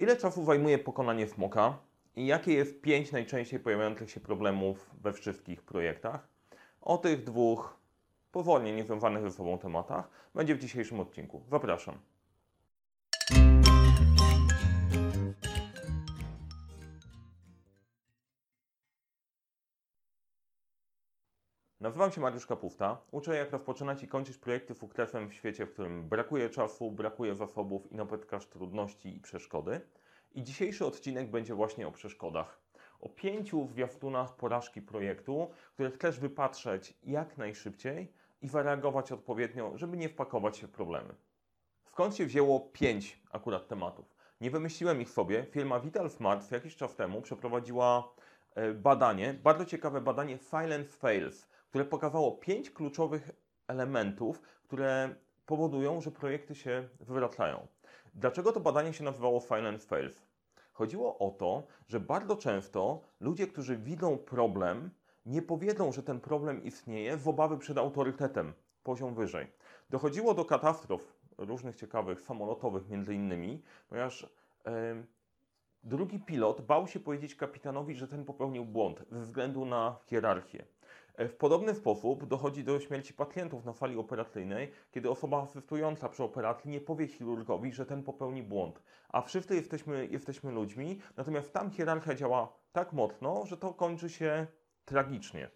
Ile czasu zajmuje pokonanie smoka i jakie jest pięć najczęściej pojawiających się problemów we wszystkich projektach? O tych dwóch powolnie niezwiązanych ze sobą tematach będzie w dzisiejszym odcinku. Zapraszam. Nazywam się Mariusz Kapufta. Uczę jak rozpoczynać i kończyć projekty sukcesem w świecie, w którym brakuje czasu, brakuje zasobów i napotykasz trudności i przeszkody. I dzisiejszy odcinek będzie właśnie o przeszkodach. O pięciu zwiastunach porażki projektu, które chcesz wypatrzeć jak najszybciej i zareagować odpowiednio, żeby nie wpakować się w problemy. Skąd się wzięło pięć akurat tematów? Nie wymyśliłem ich sobie. Firma Vital Smart jakiś czas temu przeprowadziła e, badanie, bardzo ciekawe badanie Silent Fails, które pokazało pięć kluczowych elementów, które powodują, że projekty się wywracają. Dlaczego to badanie się nazywało Silent Fails? Chodziło o to, że bardzo często ludzie, którzy widzą problem, nie powiedzą, że ten problem istnieje w obawy przed autorytetem, poziom wyżej. Dochodziło do katastrof różnych ciekawych, samolotowych między innymi, ponieważ e, drugi pilot bał się powiedzieć kapitanowi, że ten popełnił błąd ze względu na hierarchię. W podobny sposób dochodzi do śmierci pacjentów na fali operacyjnej, kiedy osoba asystująca przy operacji nie powie chirurgowi, że ten popełni błąd. A wszyscy jesteśmy, jesteśmy ludźmi, natomiast tam hierarchia działa tak mocno, że to kończy się tragicznie.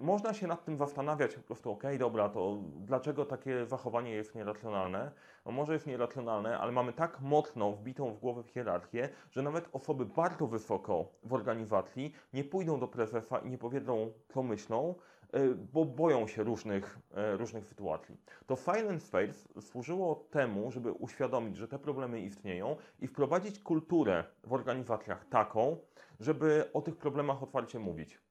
Można się nad tym zastanawiać po prostu, ok, dobra, to dlaczego takie zachowanie jest nieracjonalne? No może jest nieracjonalne, ale mamy tak mocno wbitą w głowę hierarchię, że nawet osoby bardzo wysoko w organizacji nie pójdą do prezesa i nie powiedzą, co myślą, e, bo boją się różnych, e, różnych sytuacji. To Silent Space służyło temu, żeby uświadomić, że te problemy istnieją i wprowadzić kulturę w organizacjach taką, żeby o tych problemach otwarcie mówić.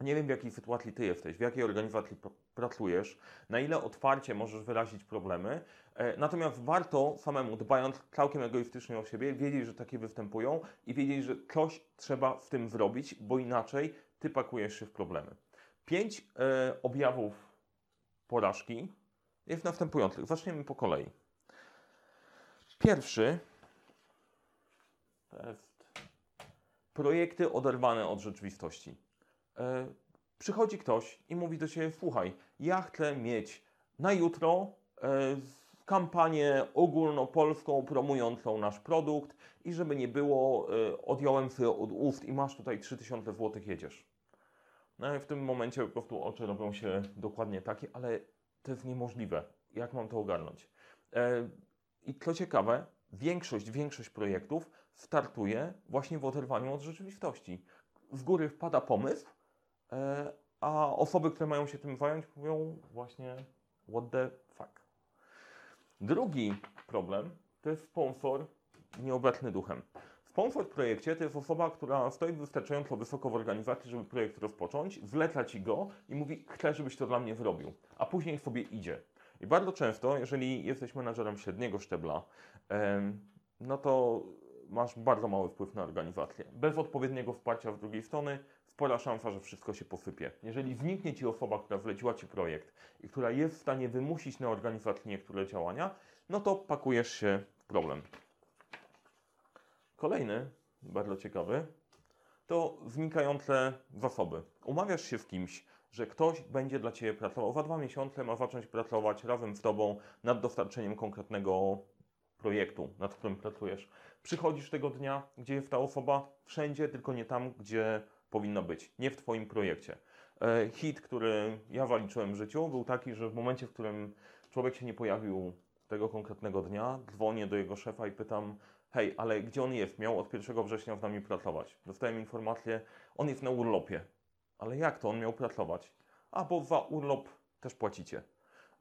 Nie wiem, w jakiej sytuacji ty jesteś, w jakiej organizacji pracujesz, na ile otwarcie możesz wyrazić problemy. E, natomiast warto samemu, dbając całkiem egoistycznie o siebie, wiedzieć, że takie występują i wiedzieć, że coś trzeba w tym zrobić, bo inaczej ty pakujesz się w problemy. Pięć e, objawów porażki jest następujących. Zaczniemy po kolei. Pierwszy to jest projekty oderwane od rzeczywistości. E, przychodzi ktoś i mówi do Ciebie, słuchaj, ja chcę mieć na jutro e, kampanię ogólnopolską promującą nasz produkt i żeby nie było, e, odjąłem sobie od ust i masz tutaj 3000 zł, jedziesz. No i w tym momencie po prostu oczy robią się dokładnie takie, ale to jest niemożliwe. Jak mam to ogarnąć? I co ciekawe, większość, większość projektów startuje właśnie w oderwaniu od rzeczywistości. Z góry wpada pomysł, a osoby, które mają się tym zająć, mówią właśnie what the fuck. Drugi problem to jest sponsor nieobecny duchem. Sponsor w projekcie to jest osoba, która stoi wystarczająco wysoko w organizacji, żeby projekt rozpocząć, wleca ci go i mówi, chcę, żebyś to dla mnie zrobił, a później sobie idzie. I bardzo często, jeżeli jesteś menadżerem średniego szczebla, no to masz bardzo mały wpływ na organizację. Bez odpowiedniego wsparcia z drugiej strony spora szansa, że wszystko się posypie. Jeżeli wniknie Ci osoba, która wleciła Ci projekt i która jest w stanie wymusić na organizacji niektóre działania, no to pakujesz się w problem. Kolejny, bardzo ciekawy, to znikające zasoby. Umawiasz się z kimś, że ktoś będzie dla Ciebie pracował. Za dwa miesiące ma zacząć pracować razem z Tobą nad dostarczeniem konkretnego projektu, nad którym pracujesz. Przychodzisz tego dnia, gdzie jest ta osoba? Wszędzie, tylko nie tam, gdzie powinno być, nie w Twoim projekcie. E, hit, który ja waliczyłem w życiu, był taki, że w momencie, w którym człowiek się nie pojawił tego konkretnego dnia, dzwonię do jego szefa i pytam, hej, ale gdzie on jest? Miał od 1 września z nami pracować. Dostałem informację, on jest na urlopie. Ale jak to on miał pracować? A, bo za urlop też płacicie.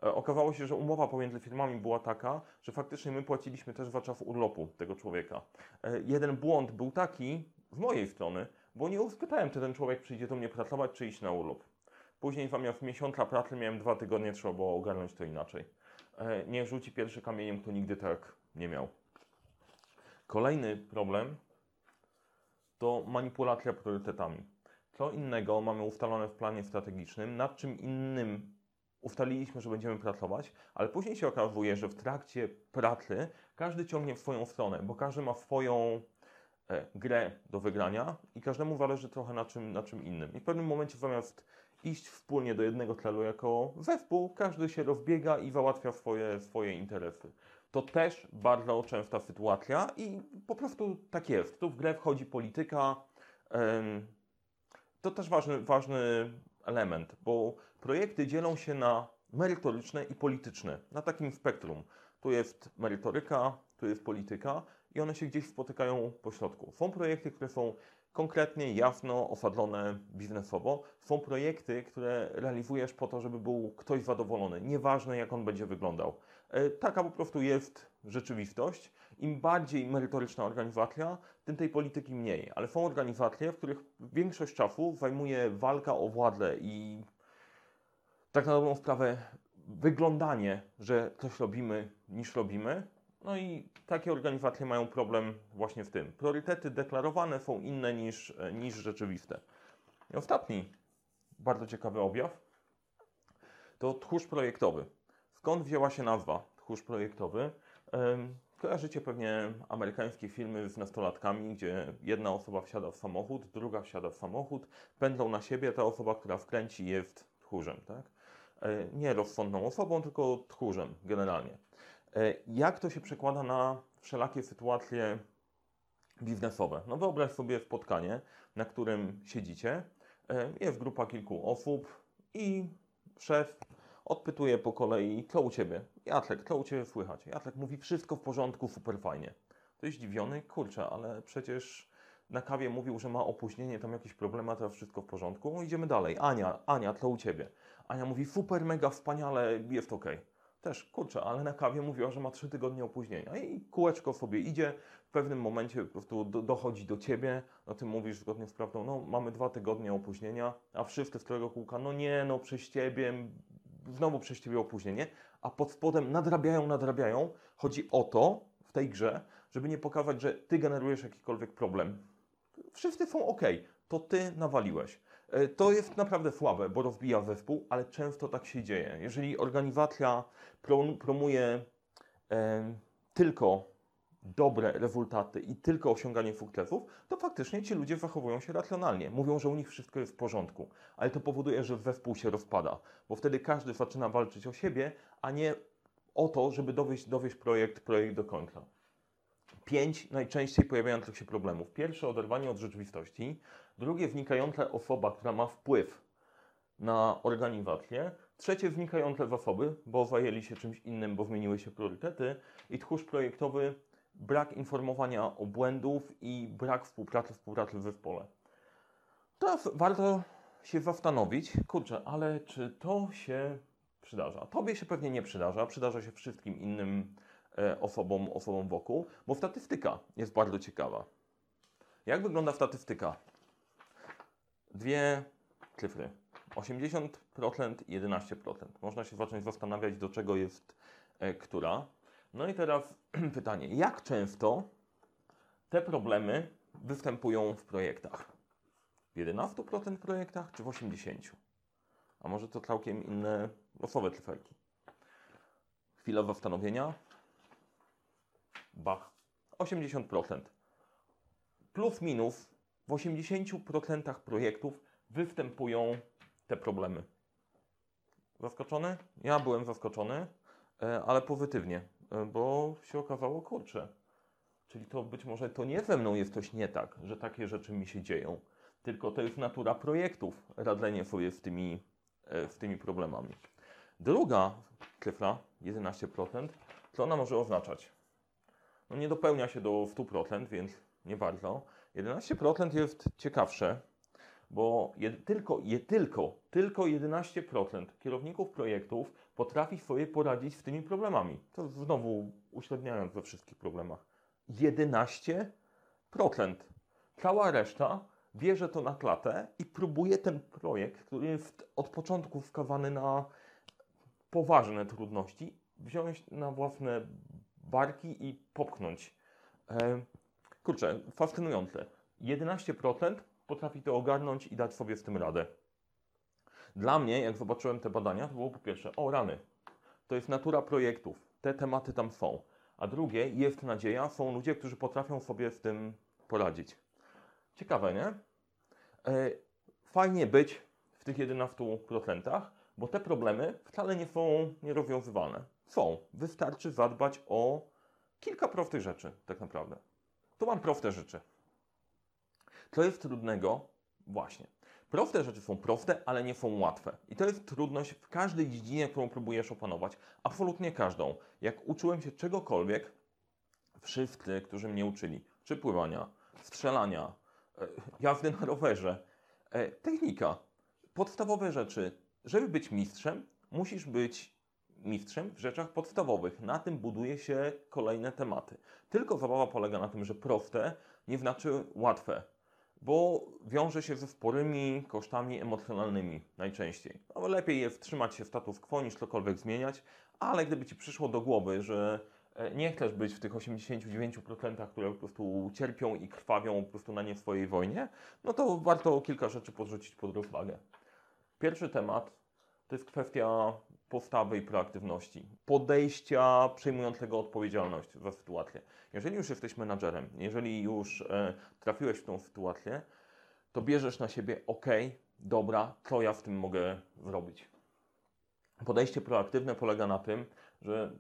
E, okazało się, że umowa pomiędzy firmami była taka, że faktycznie my płaciliśmy też za czas urlopu tego człowieka. E, jeden błąd był taki z mojej strony, bo nie spytałem, czy ten człowiek przyjdzie do mnie pracować, czy iść na urlop. Później zamiast miesiąca pracy miałem dwa tygodnie, trzeba było ogarnąć to inaczej. E, niech rzuci pierwszy kamieniem, kto nigdy tak nie miał. Kolejny problem to manipulacja priorytetami. Co innego mamy ustalone w planie strategicznym, nad czym innym ustaliliśmy, że będziemy pracować, ale później się okazuje, że w trakcie pracy każdy ciągnie w swoją stronę, bo każdy ma swoją grę do wygrania i każdemu zależy trochę na czym, na czym innym. I w pewnym momencie zamiast iść wspólnie do jednego celu jako zespół, każdy się rozbiega i załatwia swoje, swoje interesy. To też bardzo częsta sytuacja i po prostu tak jest. Tu w grę wchodzi polityka. to też ważny, ważny element, bo projekty dzielą się na merytoryczne i polityczne, na takim spektrum. Tu jest merytoryka, tu jest polityka i one się gdzieś spotykają po środku. Są projekty, które są konkretnie, jasno osadzone biznesowo. Są projekty, które realizujesz po to, żeby był ktoś zadowolony, nieważne jak on będzie wyglądał. E, Taka po prostu jest rzeczywistość. Im bardziej merytoryczna organizacja, tym tej polityki mniej. Ale są organizacje, w których większość czasu zajmuje walka o władzę i tak na dobrą sprawę wyglądanie, że coś robimy niż robimy. No i takie organizacje mają problem właśnie w tym. Priorytety deklarowane są inne niż, niż rzeczywiste. I ostatni bardzo ciekawy objaw to tchórz projektowy. Skąd wzięła się nazwa tchórz projektowy? Kojarzycie pewnie amerykańskie filmy z nastolatkami, gdzie jedna osoba wsiada w samochód, druga wsiada w samochód, pędzą na siebie, ta osoba, która wkręci jest tchórzem, tak? E, Nie rozsądną osobą, tylko tchórzem generalnie. E, Jak to się przekłada na wszelakie sytuacje biznesowe? No wyobraź sobie spotkanie, na którym siedzicie, e, jest grupa kilku osób i szef odpytuje po kolei, co u Ciebie? Jacek, co u Ciebie słychać? Jacek mówi, wszystko w porządku, super fajnie. To jest zdziwiony, kurczę, ale przecież na kawie mówił, że ma opóźnienie, tam jakieś problemy, a teraz wszystko w porządku. Idziemy dalej. Ania, Ania, co u Ciebie? Ania mówi, super, mega, wspaniale, jest ok. Też, kurczę, ale na kawie mówiła, że ma trzy tygodnie opóźnienia i kółeczko sobie idzie. W pewnym momencie po prostu do, dochodzi do Ciebie, no Ty mówisz zgodnie z prawdą, no mamy dwa tygodnie opóźnienia, a wszyscy z którego kółka, no nie, no przez Ciebie, znowu przez Ciebie opóźnienie, a pod spodem nadrabiają, nadrabiają. Chodzi o to w tej grze, żeby nie pokazać, że Ty generujesz jakikolwiek problem. Wszyscy są ok, to Ty nawaliłeś. E, To jest naprawdę słabe, bo rozbija zespół, ale często tak się dzieje. Jeżeli organizacja prom- promuje e, tylko dobre rezultaty i tylko osiąganie sukcesów, to faktycznie ci ludzie zachowują się racjonalnie. Mówią, że u nich wszystko jest w porządku, ale to powoduje, że zespół się rozpada, bo wtedy każdy zaczyna walczyć o siebie, a nie o to, żeby dowieść, dowieść projekt, projekt do końca. Pięć najczęściej pojawiających się problemów. Pierwsze oderwanie od rzeczywistości, drugie wnikające osoba, która ma wpływ na organizację, trzecie wnikające zasoby, bo zajęli się czymś innym, bo zmieniły się priorytety i tchórz projektowy, brak informowania o błędów i brak współpracy, współpracy w zespole. Teraz warto się zastanowić, kurczę, ale czy to się przydarza? Tobie się pewnie nie przydarza, przydarza się wszystkim innym e, osobom, osobom wokół, bo statystyka jest bardzo ciekawa. Jak wygląda statystyka? Dwie cyfry. 80% i 11%. Można się zacząć zastanawiać, do czego jest e, która. No i teraz pytanie, jak często te problemy występują w projektach? W 11% projektach czy w 80%? A może to całkiem inne losowe cyferki? Chwila zastanowienia. Bach. 80%. Plus minus w 80% projektów występują te problemy. Zaskoczony? Ja byłem zaskoczony, e, ale pozytywnie, e, bo się okazało, kurczę. Czyli to być może to nie ze mną jest coś nie tak, że takie rzeczy mi się dzieją, tylko to jest natura projektów, radzenie sobie z tymi, e, z tymi problemami. Druga cyfra, 11%, co ona może oznaczać? No nie dopełnia się do 100%, więc nie bardzo. 11% jest ciekawsze, bo je, tylko, je, tylko, tylko 11% kierowników projektów potrafi sobie poradzić z tymi problemami. To znowu uśredniając we wszystkich problemach. 11%. Cała reszta bierze to na klatę i próbuje ten projekt, który jest od początku wskazany na poważne trudności, wziąć na własne barki i popchnąć. E, kurczę, fascynujące. 11% potrafi to ogarnąć i dać sobie z tym radę. Dla mnie, jak zobaczyłem te badania, to było po pierwsze, o rany, to jest natura projektów, te tematy tam są. A drugie, jest nadzieja, są ludzie, którzy potrafią sobie z tym poradzić. Ciekawe, nie? E, fajnie być w tych 11%, bo te problemy wcale nie są nierozwiązywane. Są. Wystarczy zadbać o kilka prostych rzeczy, tak naprawdę. Tu mam proste rzeczy. Co jest trudnego? Właśnie. Proste rzeczy są proste, ale nie są łatwe. I to jest trudność w każdej dziedzinie, którą próbujesz opanować. Absolutnie każdą. Jak uczyłem się czegokolwiek, wszyscy, którzy mnie uczyli, czy pływania, strzelania, e, jazdy na rowerze, e, technika, podstawowe rzeczy. Żeby być mistrzem, musisz być mistrzem w rzeczach podstawowych. Na tym buduje się kolejne tematy. Tylko zabawa polega na tym, że proste nie znaczy łatwe, bo wiąże się ze sporymi kosztami emocjonalnymi najczęściej. No, lepiej jest trzymać się status quo niż cokolwiek zmieniać, ale gdyby Ci przyszło do głowy, że e, nie chcesz być w tych 89%, które po prostu cierpią i krwawią po prostu na nie swojej wojnie, no to warto kilka rzeczy podrzucić pod rozwagę. Pierwszy temat to jest kwestia postawy i proaktywności, podejścia przejmującego odpowiedzialność za sytuację. Jeżeli już jesteś menadżerem, jeżeli już e, trafiłeś w tą sytuację, to bierzesz na siebie, ok, dobra, co ja w tym mogę zrobić. Podejście proaktywne polega na tym, że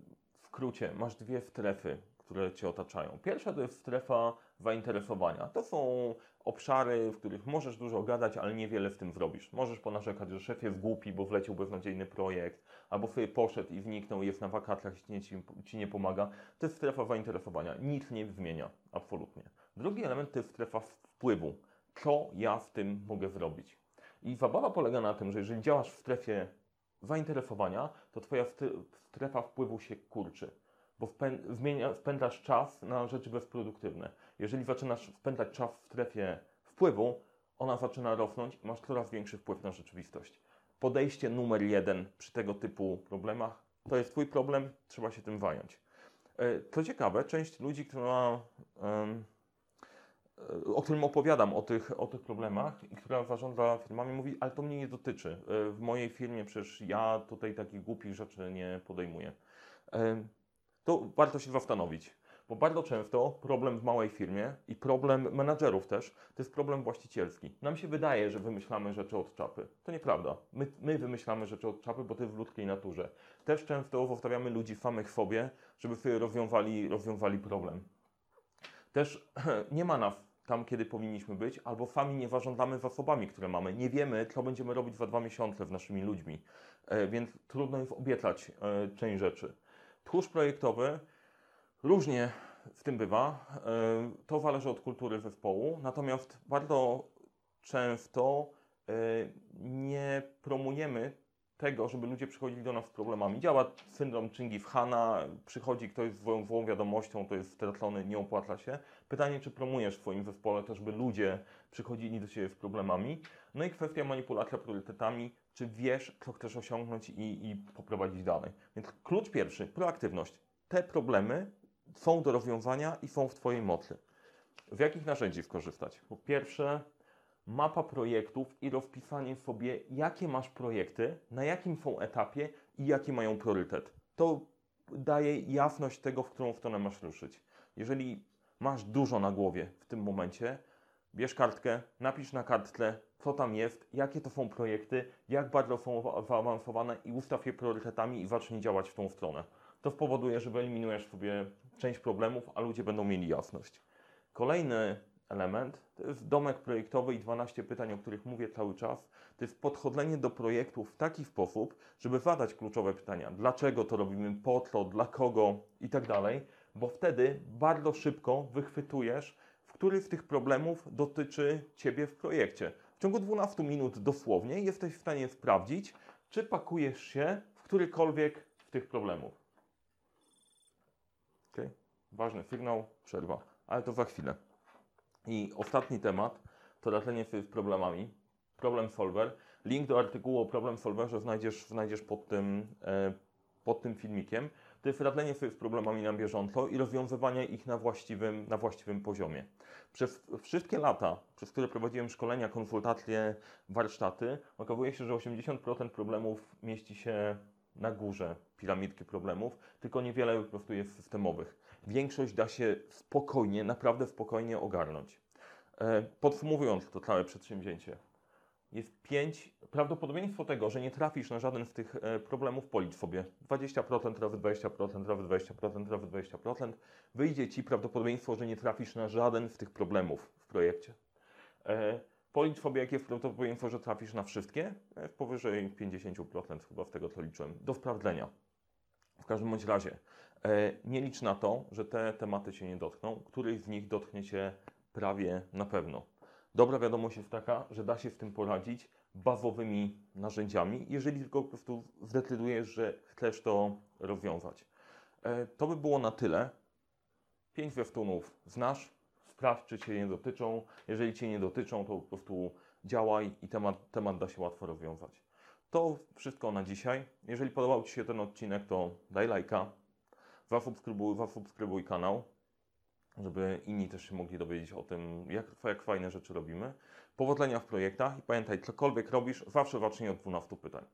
w skrócie masz dwie strefy, które Cię otaczają. Pierwsza to jest strefa zainteresowania. To są obszary, w których możesz dużo gadać, ale niewiele w tym zrobisz. Możesz ponarzekać, że szef jest głupi, bo wleciał beznadziejny projekt, albo sobie poszedł i zniknął, jest na wakacjach i ci, ci nie pomaga. To jest strefa zainteresowania. Nic nie zmienia, absolutnie. Drugi element to jest strefa wpływu. Co ja w tym mogę zrobić? I zabawa polega na tym, że jeżeli działasz w strefie zainteresowania, to Twoja strefa wpływu się kurczy bo wpędzasz czas na rzeczy bezproduktywne. Jeżeli zaczynasz wpędzać czas w strefie wpływu, ona zaczyna rosnąć i masz coraz większy wpływ na rzeczywistość. Podejście numer jeden przy tego typu problemach to jest Twój problem, trzeba się tym zająć. E, co ciekawe, część ludzi, która, e, o którym opowiadam, o tych, o tych problemach i która zarządza firmami, mówi, ale to mnie nie dotyczy. E, w mojej firmie przecież ja tutaj takich głupich rzeczy nie podejmuję to warto się zastanowić. Bo bardzo często problem w małej firmie i problem menadżerów też, to jest problem właścicielski. Nam się wydaje, że wymyślamy rzeczy od czapy. To nieprawda. My, my wymyślamy rzeczy od czapy, bo to jest w ludzkiej naturze. Też często zostawiamy ludzi samych sobie, żeby sobie rozwiązali, rozwiązali problem. Też nie ma nas tam, kiedy powinniśmy być, albo sami nie zarządzamy zasobami, które mamy. Nie wiemy, co będziemy robić za dwa miesiące z naszymi ludźmi, e, więc trudno jest obiecać e, część rzeczy. Tchórz projektowy różnie w tym bywa. E, to zależy od kultury zespołu, natomiast bardzo często e, nie promujemy tego, żeby ludzie przychodzili do nas z problemami. Działa syndrom Chingis Hana, przychodzi ktoś z złą, złą wiadomością, to jest stracony, nie opłaca się. Pytanie, czy promujesz w swoim zespole to, żeby ludzie przychodzili do Ciebie z problemami. No i kwestia manipulacja priorytetami, czy wiesz, co chcesz osiągnąć i, i poprowadzić dalej. Więc klucz pierwszy, proaktywność. Te problemy są do rozwiązania i są w Twojej mocy. W jakich narzędzi skorzystać? Po pierwsze, mapa projektów i rozpisanie sobie, jakie masz projekty, na jakim są etapie i jaki mają priorytet. To daje jasność tego, w którą stronę masz ruszyć. Jeżeli masz dużo na głowie w tym momencie, bierz kartkę, napisz na kartce, co tam jest, jakie to są projekty, jak bardzo są zaawansowane i ustaw je priorytetami i zacznij działać w tą stronę. To spowoduje, że wyeliminujesz sobie część problemów, a ludzie będą mieli jasność. Kolejny element to jest domek projektowy i 12 pytań, o których mówię cały czas. To jest podchodzenie do projektu w taki sposób, żeby zadać kluczowe pytania. Dlaczego to robimy, po co, dla kogo i tak dalej, bo wtedy bardzo szybko wychwytujesz, który z tych problemów dotyczy Ciebie w projekcie. W ciągu 12 minut dosłownie jesteś w stanie sprawdzić, czy pakujesz się w którykolwiek z tych problemów. Ok? Ważny sygnał, przerwa, ale to za chwilę. I ostatni temat to radzenie sobie z problemami. Problem Solver. Link do artykułu o Problem Solverze znajdziesz, znajdziesz pod, tym, e, pod tym filmikiem. To jest radzenie sobie z problemami na bieżąco i rozwiązywanie ich na właściwym, na właściwym poziomie. Przez wszystkie lata, przez które prowadziłem szkolenia, konsultacje, warsztaty, okazuje się, że 80% problemów mieści się na górze piramidki problemów, tylko niewiele po prostu jest systemowych. Większość da się spokojnie, naprawdę spokojnie ogarnąć. E, Podsumowując to całe przedsięwzięcie, jest 5, prawdopodobieństwo tego, że nie trafisz na żaden z tych e, problemów, policz sobie 20% razy 20% razy 20% razy 20%, wyjdzie Ci prawdopodobieństwo, że nie trafisz na żaden z tych problemów w projekcie. E, Policz sobie, jakie jest prawdopodobieństwo, że trafisz na wszystkie, e, powyżej 50% chyba z tego, co liczyłem, do sprawdzenia. W każdym bądź razie, nie licz na to, że te tematy Cię nie dotkną, któryś z nich dotknie Cię prawie na pewno. Dobra wiadomość jest taka, że da się z tym poradzić bazowymi narzędziami, jeżeli tylko po prostu zdecydujesz, że chcesz to rozwiązać. E, To by było na tyle. Pięć zwiastunów znasz, sprawdź, czy Cię nie dotyczą. Jeżeli Cię nie dotyczą, to po prostu działaj i temat, temat da się łatwo rozwiązać. To wszystko na dzisiaj. Jeżeli podobał Ci się ten odcinek, to daj lajka, zasubskrybuj, zasubskrybuj kanał, żeby inni też się mogli dowiedzieć o tym, jak, jak fajne rzeczy robimy. Powodzenia w projektach i pamiętaj, cokolwiek robisz, zawsze zacznij od 12 pytań.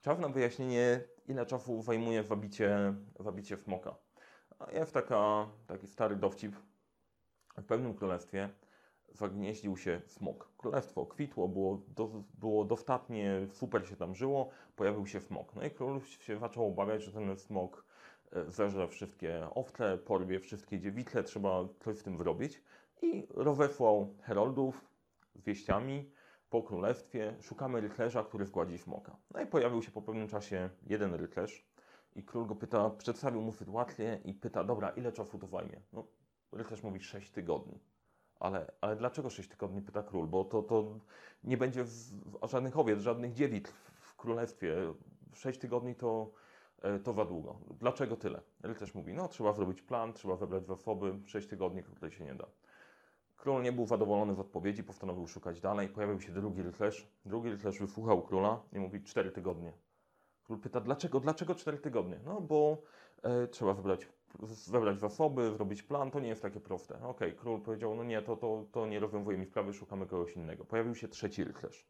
Czas na wyjaśnienie, ile czasu zajmuje wabicie, wabicie smoka. Jest taka, taki stary dowcip. W pewnym królestwie zagnieździł się smok. Królestwo kwitło, było, do, było dostatnie, super się tam żyło, pojawił się smok. No i król się zaczął obawiać, że ten smok zeżre wszystkie owce, porwie wszystkie dziewice, trzeba coś z tym zrobić. I rozesłał heroldów z wieściami po królestwie. Szukamy rycerza, który zgładzi smoka. No i pojawił się po pewnym czasie jeden rycerz i król go pyta, przedstawił mu sytuację i pyta, dobra, ile czasu to zajmie? No, rycerz mówi 6 tygodni. Ale, ale dlaczego 6 tygodni, pyta król? Bo to, to nie będzie w, żadnych owiec, żadnych dziewic w królestwie. 6 tygodni to, e, to za długo. Dlaczego tyle? Rycerz mówi, no trzeba zrobić plan, trzeba wybrać zasoby, 6 tygodni tutaj się nie da. Król nie był zadowolony z odpowiedzi, postanowił szukać dalej. Pojawił się drugi rycerz. Drugi rycerz wysłuchał króla i mówi 4 tygodnie. Król pyta, dlaczego, dlaczego 4 tygodnie? No bo e, trzeba wybrać, wybrać zasoby, zrobić plan, to nie jest takie proste. Okej, król powiedział, no nie, to, to, to nie rozwiązuje mi sprawy, szukamy kogoś innego. Pojawił się trzeci rycerz.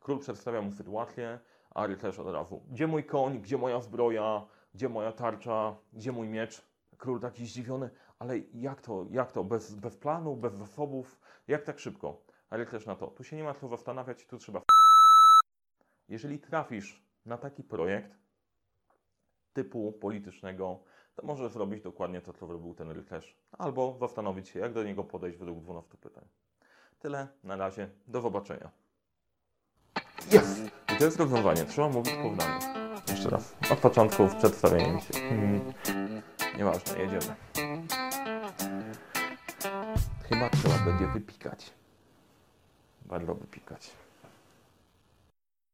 Król przedstawia mu sytuację, a rycerz od razu, gdzie mój koń, gdzie moja zbroja, gdzie moja tarcza, gdzie mój miecz? Król taki zdziwiony, ale jak to, jak to, bez, bez planu, bez zasobów, jak tak szybko? A rycerz na to, tu się nie ma co zastanawiać, tu trzeba jeżeli trafisz na taki projekt typu politycznego, to możesz zrobić dokładnie to, co zrobił ten rycerz, albo zastanowić się, jak do niego podejść według 12 pytań. Tyle na razie, do zobaczenia. Jest! To jest rozwiązanie, trzeba mówić po zdaniu. Jeszcze raz, od początku w przedstawieniu się. Hmm. Nieważne, jedziemy. Chyba trzeba będzie wypikać. Bardzo wypikać.